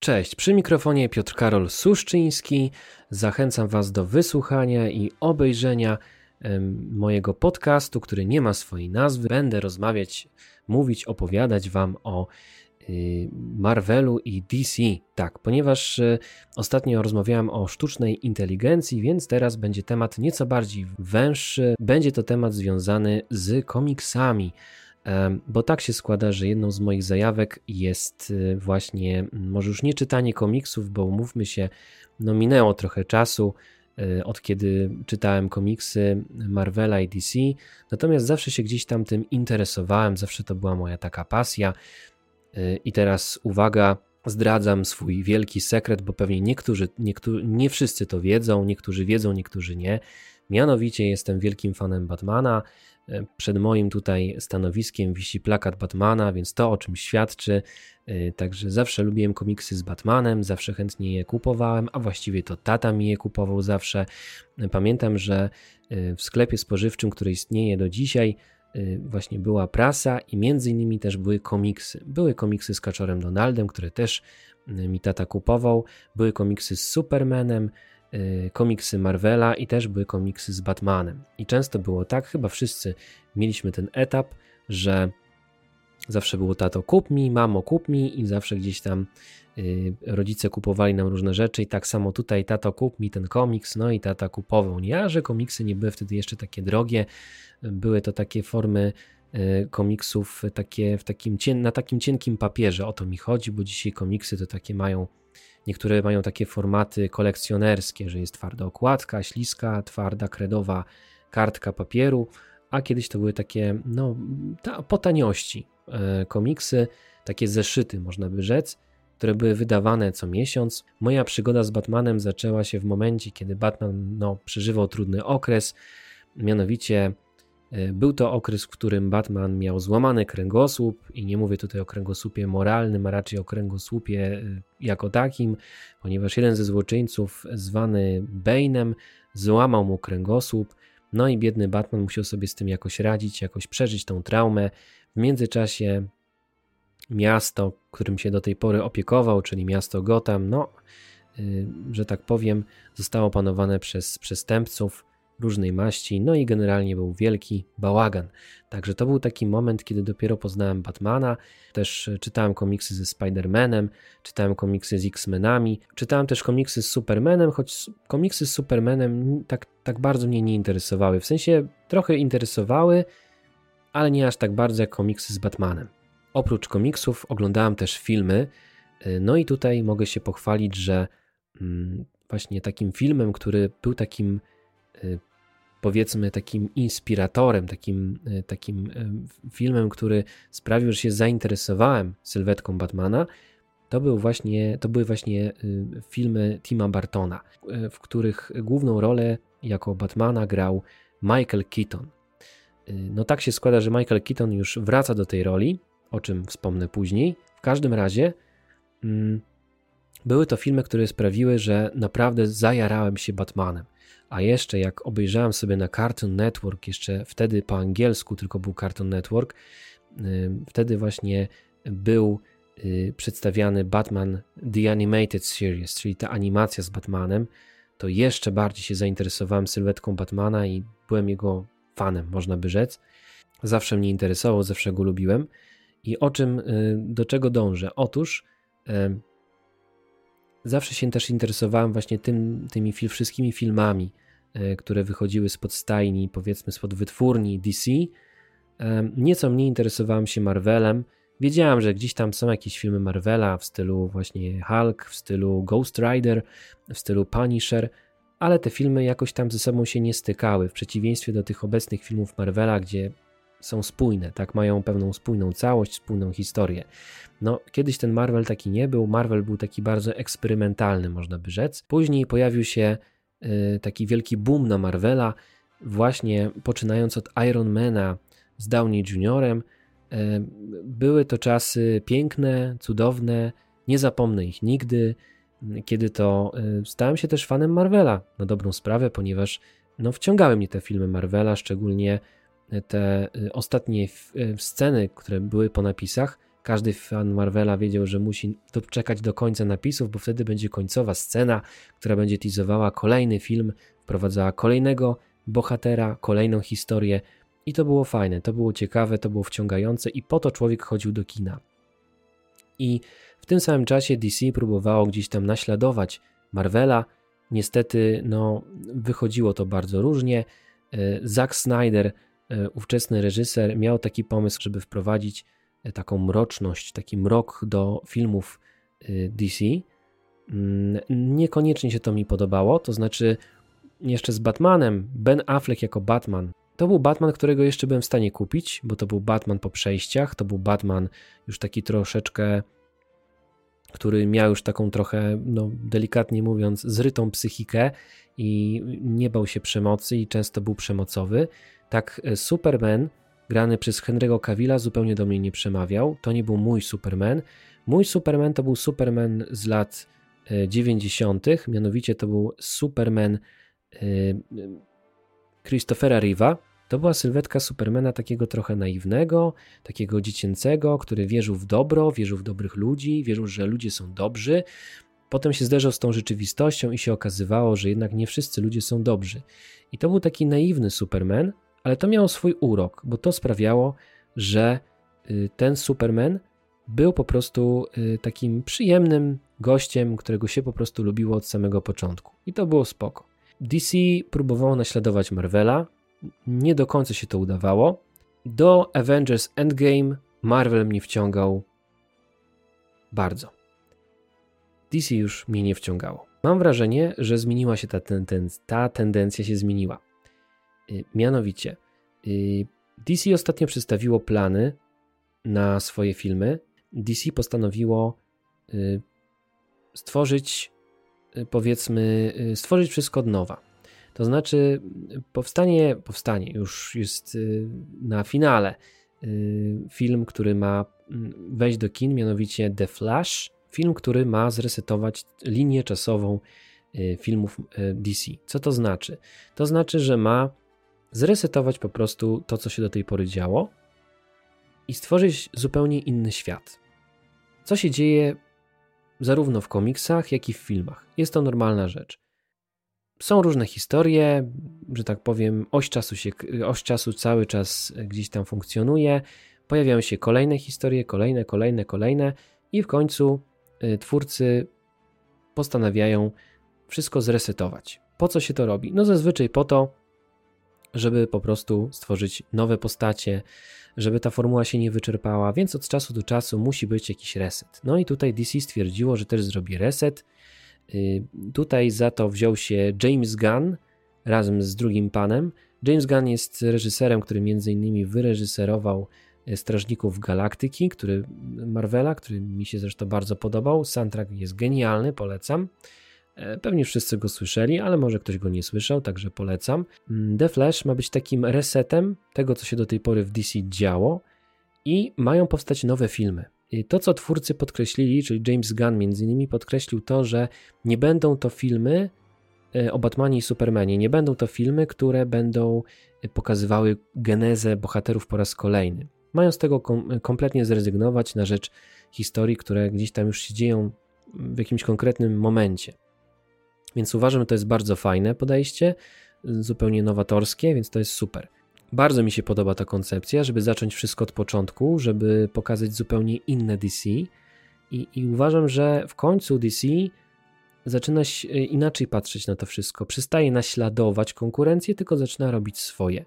Cześć, przy mikrofonie Piotr Karol Suszczyński. Zachęcam Was do wysłuchania i obejrzenia mojego podcastu, który nie ma swojej nazwy. Będę rozmawiać, mówić, opowiadać Wam o y, Marvelu i DC. Tak, ponieważ y, ostatnio rozmawiałem o sztucznej inteligencji, więc teraz będzie temat nieco bardziej węższy. Będzie to temat związany z komiksami bo tak się składa, że jedną z moich zajawek jest y, właśnie, może już nie czytanie komiksów, bo umówmy się, no minęło trochę czasu y, od kiedy czytałem komiksy Marvela i DC, natomiast zawsze się gdzieś tam tym interesowałem, zawsze to była moja taka pasja. Y, I teraz uwaga, zdradzam swój wielki sekret, bo pewnie niektórzy, niektórzy, nie wszyscy to wiedzą, niektórzy wiedzą, niektórzy nie. Mianowicie jestem wielkim fanem Batmana. E, przed moim tutaj stanowiskiem wisi plakat Batmana, więc to o czym świadczy. E, także zawsze lubiłem komiksy z Batmanem, zawsze chętnie je kupowałem, a właściwie to tata mi je kupował zawsze. E, pamiętam, że w sklepie spożywczym, który istnieje do dzisiaj, właśnie była prasa i między innymi też były komiksy. Były komiksy z Kaczorem Donaldem, które też mi tata kupował, były komiksy z Supermanem, komiksy Marvela i też były komiksy z Batmanem. I często było tak, chyba wszyscy mieliśmy ten etap, że zawsze było tato kup mi, mamo kup mi i zawsze gdzieś tam y, rodzice kupowali nam różne rzeczy i tak samo tutaj tato kup mi ten komiks, no i tata kupował. Nie, że komiksy nie były wtedy jeszcze takie drogie, były to takie formy y, komiksów takie w takim, na takim cienkim papierze, o to mi chodzi, bo dzisiaj komiksy to takie mają Niektóre mają takie formaty kolekcjonerskie, że jest twarda okładka, śliska, twarda, kredowa kartka papieru, a kiedyś to były takie, no, ta, po taniości e, komiksy, takie zeszyty, można by rzec, które były wydawane co miesiąc. Moja przygoda z Batmanem zaczęła się w momencie, kiedy Batman no, przeżywał trudny okres, mianowicie był to okres, w którym Batman miał złamany kręgosłup i nie mówię tutaj o kręgosłupie moralnym, a raczej o kręgosłupie e, jako takim, ponieważ jeden ze złoczyńców zwany Bane'em złamał mu kręgosłup, no i biedny Batman musiał sobie z tym jakoś radzić, jakoś przeżyć tą traumę. W międzyczasie miasto, którym się do tej pory opiekował, czyli miasto Gotham, no, e, że tak powiem, zostało opanowane przez przestępców, różnej maści, no i generalnie był wielki bałagan. Także to był taki moment, kiedy dopiero poznałem Batmana, też czytałem komiksy ze Spider-Manem, czytałem komiksy z X-Menami, czytałem też komiksy z Supermanem, choć komiksy z Supermanem tak, tak bardzo mnie nie interesowały. W sensie trochę interesowały, ale nie aż tak bardzo jak komiksy z Batmanem. Oprócz komiksów oglądałem też filmy, y, no i tutaj mogę się pochwalić, że mm, właśnie takim filmem, który był takim y, powiedzmy takim inspiratorem, takim, e, takim e, filmem, który sprawił, że się zainteresowałem sylwetką Batmana, to, był właśnie, to były właśnie e, filmy Tima Bartona, w których główną rolę jako Batmana grał Michael Keaton. No tak się składa, że Michael Keaton już wraca do tej roli, o czym wspomnę później. W każdym razie mm, były to filmy, które sprawiły, że naprawdę zajarałem się Batmanem. A jeszcze jak obejrzałem sobie na Cartoon Network, jeszcze wtedy po angielsku tylko był Cartoon Network, wtedy właśnie był y, przedstawiany Batman The Animated Series, czyli ta animacja z Batmanem, to jeszcze bardziej się zainteresowałem sylwetką Batmana i byłem jego fanem, można by rzec. Zawsze mnie interesował, zawsze go lubiłem. I o czym, y, do czego dążę? Otóż zawsze się też interesowałem właśnie tym, tymi fil, wszystkimi filmami, e, które wychodziły spod stajni, powiedzmy spod wytwórni DC. E, nieco mniej interesowałem się Marvelem. Wiedziałem, że gdzieś tam są jakieś filmy Marvela w stylu właśnie Hulk, w stylu Ghost Rider, w stylu Punisher, ale te filmy jakoś tam ze sobą się nie stykały, w przeciwieństwie do tych obecnych filmów Marvela, gdzie są spójne, tak, mają pewną spójną całość, spójną historię. No, kiedyś ten Marvel taki nie był, Marvel był taki bardzo eksperymentalny, można by rzec. Później pojawił się y, taki wielki boom na Marvela, właśnie poczynając od Ironmana z Downey Juniorem. Y, były to czasy piękne, cudowne, nie zapomnę ich nigdy, kiedy to y, stałem się też fanem Marvela, na dobrą sprawę, ponieważ no, wciągały mnie te filmy Marvela, szczególnie te ostatnie sceny, które były po napisach, Każdy fan Marvela wiedział, że musi czekać do końca napisów, bo wtedy będzie końcowa scena, która będzie teasowała kolejny film, wprowadzała kolejnego bohatera, kolejną historię. I to było fajne, to było ciekawe, to było wciągające, i po to człowiek chodził do kina. I w tym samym czasie DC próbowało gdzieś tam naśladować Marvela. Niestety, no, wychodziło to bardzo różnie. E, Zack Snyder, ówczesny reżyser, miał taki pomysł, żeby wprowadzić e, taką mroczność, taki mrok do filmów DC. Mm, niekoniecznie się to mi podobało, to znaczy jeszcze z Batmanem, Ben Affleck jako Batman. To był Batman, którego jeszcze byłem w stanie kupić, bo to był Batman po przejściach, to był Batman już taki troszeczkę który miał już taką trochę, no, delikatnie mówiąc, zrytą psychikę i nie bał się przemocy i często był przemocowy. Tak e, Superman, grany przez Henry'ego Cavilla, zupełnie do mnie nie przemawiał. To nie był mój Superman. Mój Superman to był Superman z lat 90., e, mianowicie to był Superman e, Christophera Riva, to była sylwetka Supermana takiego trochę naiwnego, takiego dziecięcego, który wierzył w dobro, wierzył w dobrych ludzi, wierzył, że ludzie są dobrzy. Potem się zderzał z tą rzeczywistością i się okazywało, że jednak nie wszyscy ludzie są dobrzy. I to był taki naiwny Superman, ale to miało swój urok, bo to sprawiało, że y, ten Superman był po prostu y, takim przyjemnym gościem, którego się po prostu lubiło od samego początku. I to było spoko. DC próbowało naśladować Marvela, nie do końca się to udawało. Do Avengers Endgame Marvel mnie wciągał bardzo. DC już mnie nie wciągało. Mam wrażenie, że zmieniła się ta, tendencja, ta tendencja się zmieniła. Y, mianowicie, y, DC ostatnio przedstawiło plany na swoje filmy. DC postanowiło y, stworzyć, powiedzmy, stworzyć wszystko od nowa. To znaczy, powstanie, powstanie, już jest na finale film, który ma mm, wejść do kin, mianowicie The Flash. Film, który ma zresetować linię czasową filmów DC. Co to znaczy? To znaczy, że ma zresetować po prostu to, co się do tej pory działo i stworzyć zupełnie inny świat. Co się dzieje zarówno w komiksach, jak i w filmach. Jest to normalna rzecz. Są różne historie, że tak powiem, oś czasu, się, oś czasu cały czas gdzieś tam funkcjonuje. Pojawiają się kolejne historie, kolejne, kolejne, kolejne, i w końcu y, twórcy postanawiają wszystko zresetować. Po co się to robi? No zazwyczaj po to, żeby po prostu stworzyć nowe postacie, żeby ta formuła się nie wyczerpała, więc od czasu do czasu musi być jakiś reset. No i tutaj DC stwierdziło, że też zrobi reset Y, tutaj za to wziął się James Gunn razem z drugim panem. James Gunn jest reżyserem, który między innymi wyreżyserował y, Strażników Galaktyki, który Marvela, który mi się zresztą bardzo podobał. Soundtrack jest genialny, polecam. E, pewnie wszyscy go słyszeli, ale może ktoś go nie słyszał, także polecam. Mm, The Flash ma być takim resetem tego, co się do tej pory w DC działo i mają powstać nowe filmy. To, co twórcy podkreślili, czyli James Gunn między innymi podkreślił to, że nie będą to filmy e, o Batmanie i Supermanie, nie będą to filmy, które będą e, pokazywały genezę bohaterów po raz kolejny. Mają z tego kom kompletnie zrezygnować na rzecz historii, które gdzieś tam już się dzieją w jakimś konkretnym momencie. Więc uważam, że to jest bardzo fajne podejście, zupełnie nowatorskie, więc to jest super. Bardzo mi się podoba ta koncepcja, żeby zacząć wszystko od początku, żeby pokazać zupełnie inne DC. I, I, uważam, że w końcu DC zaczyna inaczej patrzeć na to wszystko. Przestaje naśladować konkurencję, tylko zaczyna robić swoje.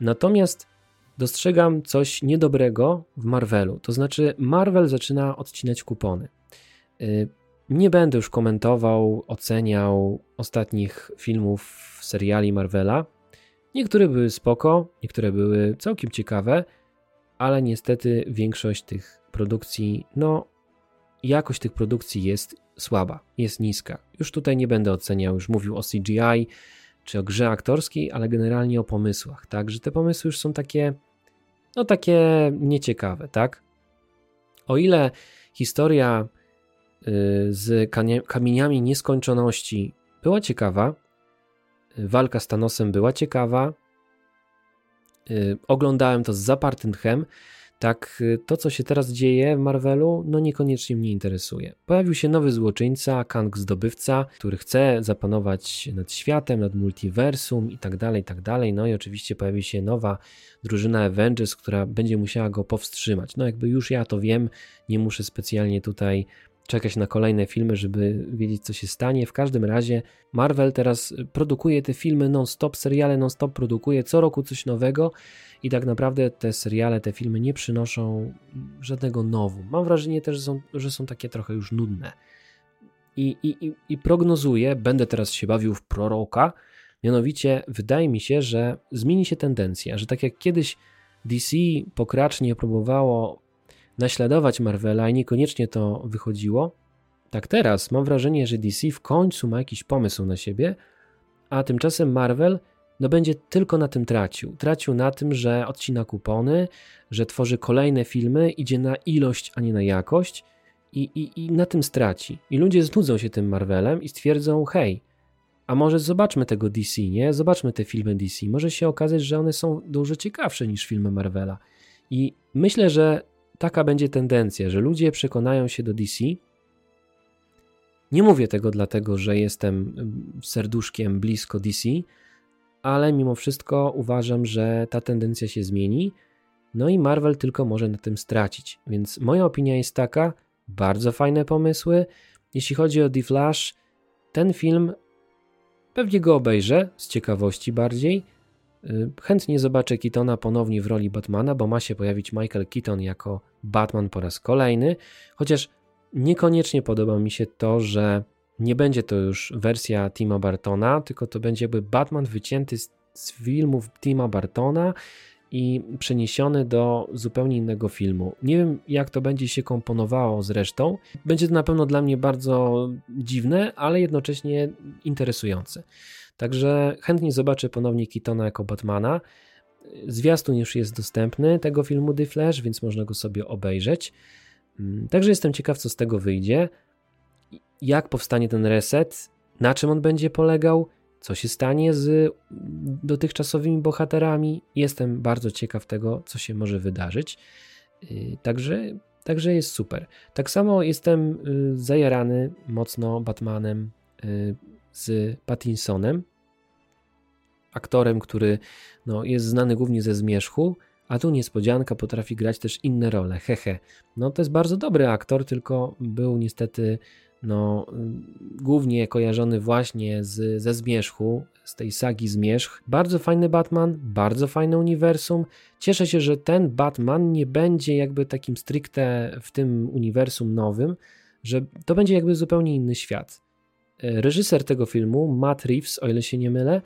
Natomiast dostrzegam coś niedobrego w Marvelu. To znaczy, Marvel zaczyna odcinać kupony. Nie będę już komentował, oceniał ostatnich filmów, seriali Marvela, Niektóre były spoko, niektóre były całkiem ciekawe, ale niestety większość tych produkcji, no jakość tych produkcji jest słaba, jest niska. Już tutaj nie będę oceniał, już mówił o CGI czy o grze aktorskiej, ale generalnie o pomysłach, tak, że te pomysły już są takie, no takie nieciekawe, tak. O ile historia z kamieniami nieskończoności była ciekawa, Walka z Thanosem była ciekawa. Y, oglądałem to z zapartym tchem. tak y, to, co się teraz dzieje w Marvelu, no niekoniecznie mnie interesuje. Pojawił się nowy złoczyńca, Kang Zdobywca, który chce zapanować nad światem, nad multiversum i tak dalej, i tak dalej. No i oczywiście pojawi się nowa drużyna Avengers, która będzie musiała go powstrzymać. No jakby już ja to wiem, nie muszę specjalnie tutaj czekać na kolejne filmy, żeby wiedzieć, co się stanie. W każdym razie Marvel teraz produkuje te filmy non-stop, seriale non-stop produkuje, co roku coś nowego i tak naprawdę te seriale, te filmy nie przynoszą żadnego nowu. Mam wrażenie też, że są, że są takie trochę już nudne. I, i, i prognozuję, będę teraz się bawił w proroka, mianowicie wydaje mi się, że zmieni się tendencja, że tak jak kiedyś DC pokracznie próbowało naśladować Marvela i niekoniecznie to wychodziło, tak teraz mam wrażenie, że DC w końcu ma jakiś pomysł na siebie, a tymczasem Marvel no będzie tylko na tym tracił. Tracił na tym, że odcina kupony, że tworzy kolejne filmy, idzie na ilość, a nie na jakość i, i, i na tym straci. I ludzie znudzą się tym Marvelem i stwierdzą, hej, a może zobaczmy tego DC, nie? Zobaczmy te filmy DC. Może się okazać, że one są dużo ciekawsze niż filmy Marvela. I myślę, że taka będzie tendencja, że ludzie przekonają się do DC. Nie mówię tego dlatego, że jestem serduszkiem blisko DC, ale mimo wszystko uważam, że ta tendencja się zmieni. No i Marvel tylko może na tym stracić. Więc moja opinia jest taka: bardzo fajne pomysły. Jeśli chodzi o The Flash, ten film pewnie go obejrzę z ciekawości bardziej. Y, chętnie zobaczę Keatona ponownie w roli Batmana, bo ma się pojawić Michael Keaton jako Batman po raz kolejny. Chociaż niekoniecznie podoba mi się to, że nie będzie to już wersja Tima Bartona, tylko to będzie jakby Batman wycięty z, z filmów Tima Bartona i przeniesiony do zupełnie innego filmu. Nie wiem, jak to będzie się komponowało zresztą. Będzie to na pewno dla mnie bardzo dziwne, ale jednocześnie interesujące. Także chętnie zobaczę ponownie Keatona jako Batmana. Zwiastun już jest dostępny tego filmu The Flash, więc można go sobie obejrzeć. Mm, także jestem ciekaw, co z tego wyjdzie jak powstanie ten reset, na czym on będzie polegał, co się stanie z dotychczasowymi bohaterami. Jestem bardzo ciekaw tego, co się może wydarzyć. Y, także, także jest super. Tak samo jestem y, zajarany mocno Batmanem y, z Pattinsonem, aktorem, który no, jest znany głównie ze zmierzchu, a tu niespodzianka potrafi grać też inne role. Hehe. No to jest bardzo dobry aktor, tylko był niestety no, głównie kojarzony właśnie z, ze Zmierzchu, z tej sagi Zmierzch. Bardzo fajny Batman, bardzo fajne uniwersum. Cieszę się, że ten Batman nie będzie jakby takim stricte w tym uniwersum nowym, że to będzie jakby zupełnie inny świat. Reżyser tego filmu, Matt Reeves, o ile się nie mylę,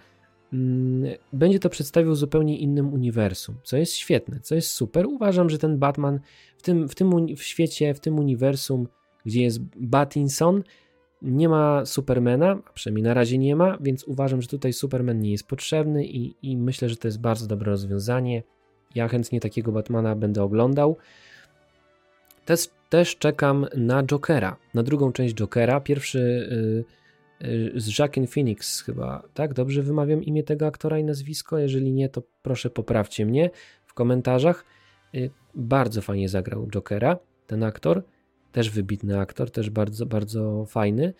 mm, będzie to przedstawił w zupełnie innym uniwersum, co jest świetne, co jest super. Uważam, że ten Batman w tym, w tym w świecie, w tym uniwersum gdzie jest Batinson, nie ma Supermana, a przynajmniej na razie nie ma, więc uważam, że tutaj Superman nie jest potrzebny i, i myślę, że to jest bardzo dobre rozwiązanie. Ja chętnie takiego Batmana będę oglądał. Też, też czekam na Jokera, na drugą część Jokera. Pierwszy yy, z Jacqueline Phoenix chyba, tak? Dobrze wymawiam imię tego aktora i nazwisko? Jeżeli nie, to proszę poprawcie mnie w komentarzach. Yy, bardzo fajnie zagrał Jokera, ten aktor też wybitny aktor, też bardzo, bardzo fajny.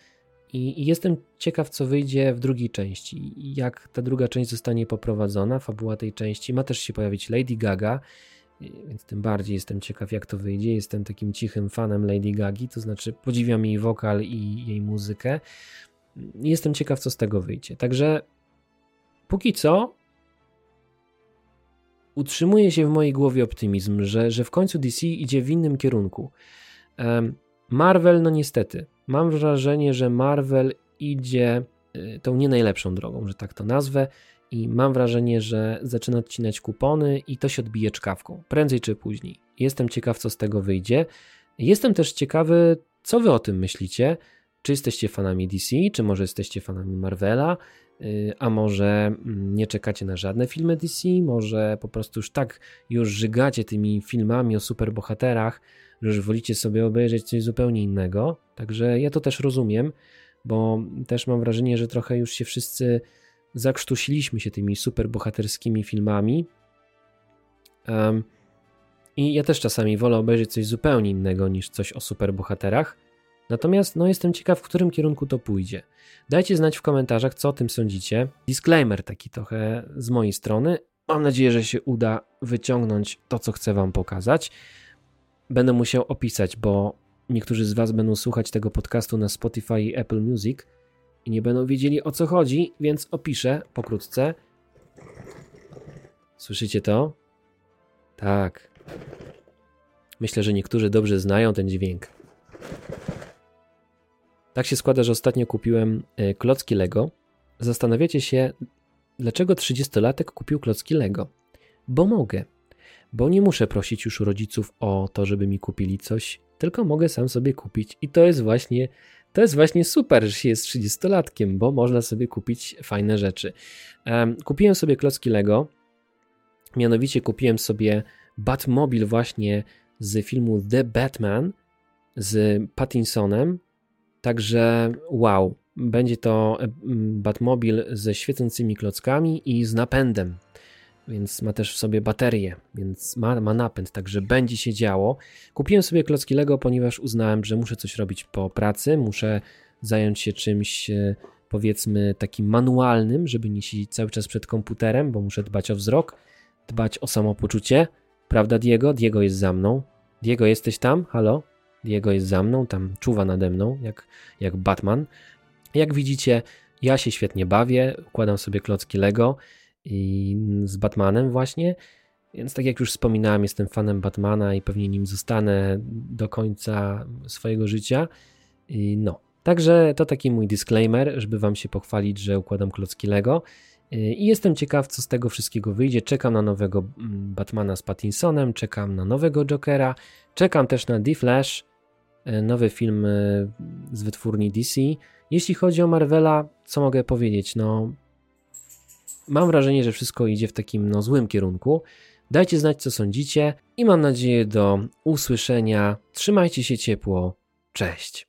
I, I, jestem ciekaw, co wyjdzie w drugiej części. Jak ta druga część zostanie poprowadzona, fabuła tej części. Ma też się pojawić Lady Gaga, więc tym bardziej jestem ciekaw, jak to wyjdzie. Jestem takim cichym fanem Lady Gagi, to znaczy podziwiam jej wokal i jej muzykę. Jestem ciekaw, co z tego wyjdzie. Także póki co utrzymuje się w mojej głowie optymizm, że, że w końcu DC idzie w innym kierunku. Marvel, no niestety, mam wrażenie, że Marvel idzie y, tą nie najlepszą drogą, że tak to nazwę, i mam wrażenie, że zaczyna odcinać kupony i to się odbije czkawką, prędzej czy później. Jestem ciekaw, co z tego wyjdzie. Jestem też ciekawy, co wy o tym myślicie. Czy jesteście fanami DC, czy może jesteście fanami Marvela, y, a może mm, nie czekacie na żadne filmy DC, może po prostu już tak już żygacie tymi filmami o superbohaterach, że wolicie sobie obejrzeć coś zupełnie innego. Także ja to też rozumiem, bo też mam wrażenie, że trochę już się wszyscy zakrztusiliśmy się tymi superbohaterskimi filmami. Um, I ja też czasami wolę obejrzeć coś zupełnie innego niż coś o superbohaterach. Natomiast no, jestem ciekaw, w którym kierunku to pójdzie. Dajcie znać w komentarzach, co o tym sądzicie. Disclaimer taki trochę z mojej strony. Mam nadzieję, że się uda wyciągnąć to, co chcę Wam pokazać. Będę musiał opisać, bo niektórzy z Was będą słuchać tego podcastu na Spotify i Apple Music i nie będą wiedzieli o co chodzi, więc opiszę pokrótce. Słyszycie to? Tak. Myślę, że niektórzy dobrze znają ten dźwięk. Tak się składa, że ostatnio kupiłem e, klocki Lego. Zastanawiacie się, dlaczego 30-latek kupił klocki Lego? Bo mogę. Bo nie muszę prosić już rodziców o to, żeby mi kupili coś, tylko mogę sam sobie kupić. I to jest właśnie, to jest właśnie super, że się jest 30-latkiem, bo można sobie kupić fajne rzeczy. Kupiłem sobie klocki Lego. Mianowicie kupiłem sobie Batmobil właśnie z filmu The Batman z Pattinsonem Także wow, będzie to Batmobil ze świecącymi klockami i z napędem, więc ma też w sobie baterię, więc ma, ma napęd, także będzie się działo. Kupiłem sobie klocki Lego, ponieważ uznałem, że muszę coś robić po pracy, muszę zająć się czymś e, powiedzmy takim manualnym, żeby nie siedzieć cały czas przed komputerem, bo muszę dbać o wzrok, dbać o samopoczucie. Prawda, Diego? Diego jest za mną. Diego, jesteś tam? Halo? Diego jest za mną, tam czuwa nade mną, jak, jak Batman. Jak widzicie, ja się świetnie bawię, układam sobie klocki Lego i z Batmanem właśnie, więc tak jak już wspominałem, jestem fanem Batmana i pewnie nim zostanę do końca swojego życia. I no, także to taki mój disclaimer, żeby wam się pochwalić, że układam klocki Lego. I jestem ciekaw, co z tego wszystkiego wyjdzie. Czekam na nowego mm, Batmana z Pattinsonem, czekam na nowego Jokera, czekam też na The Flash, nowy film e, z wytwórni DC. Jeśli chodzi o Marvela, co mogę powiedzieć? No, mam wrażenie, że wszystko idzie w takim no, złym kierunku. Dajcie znać, co sądzicie i mam nadzieję do usłyszenia. Trzymajcie się ciepło. Cześć.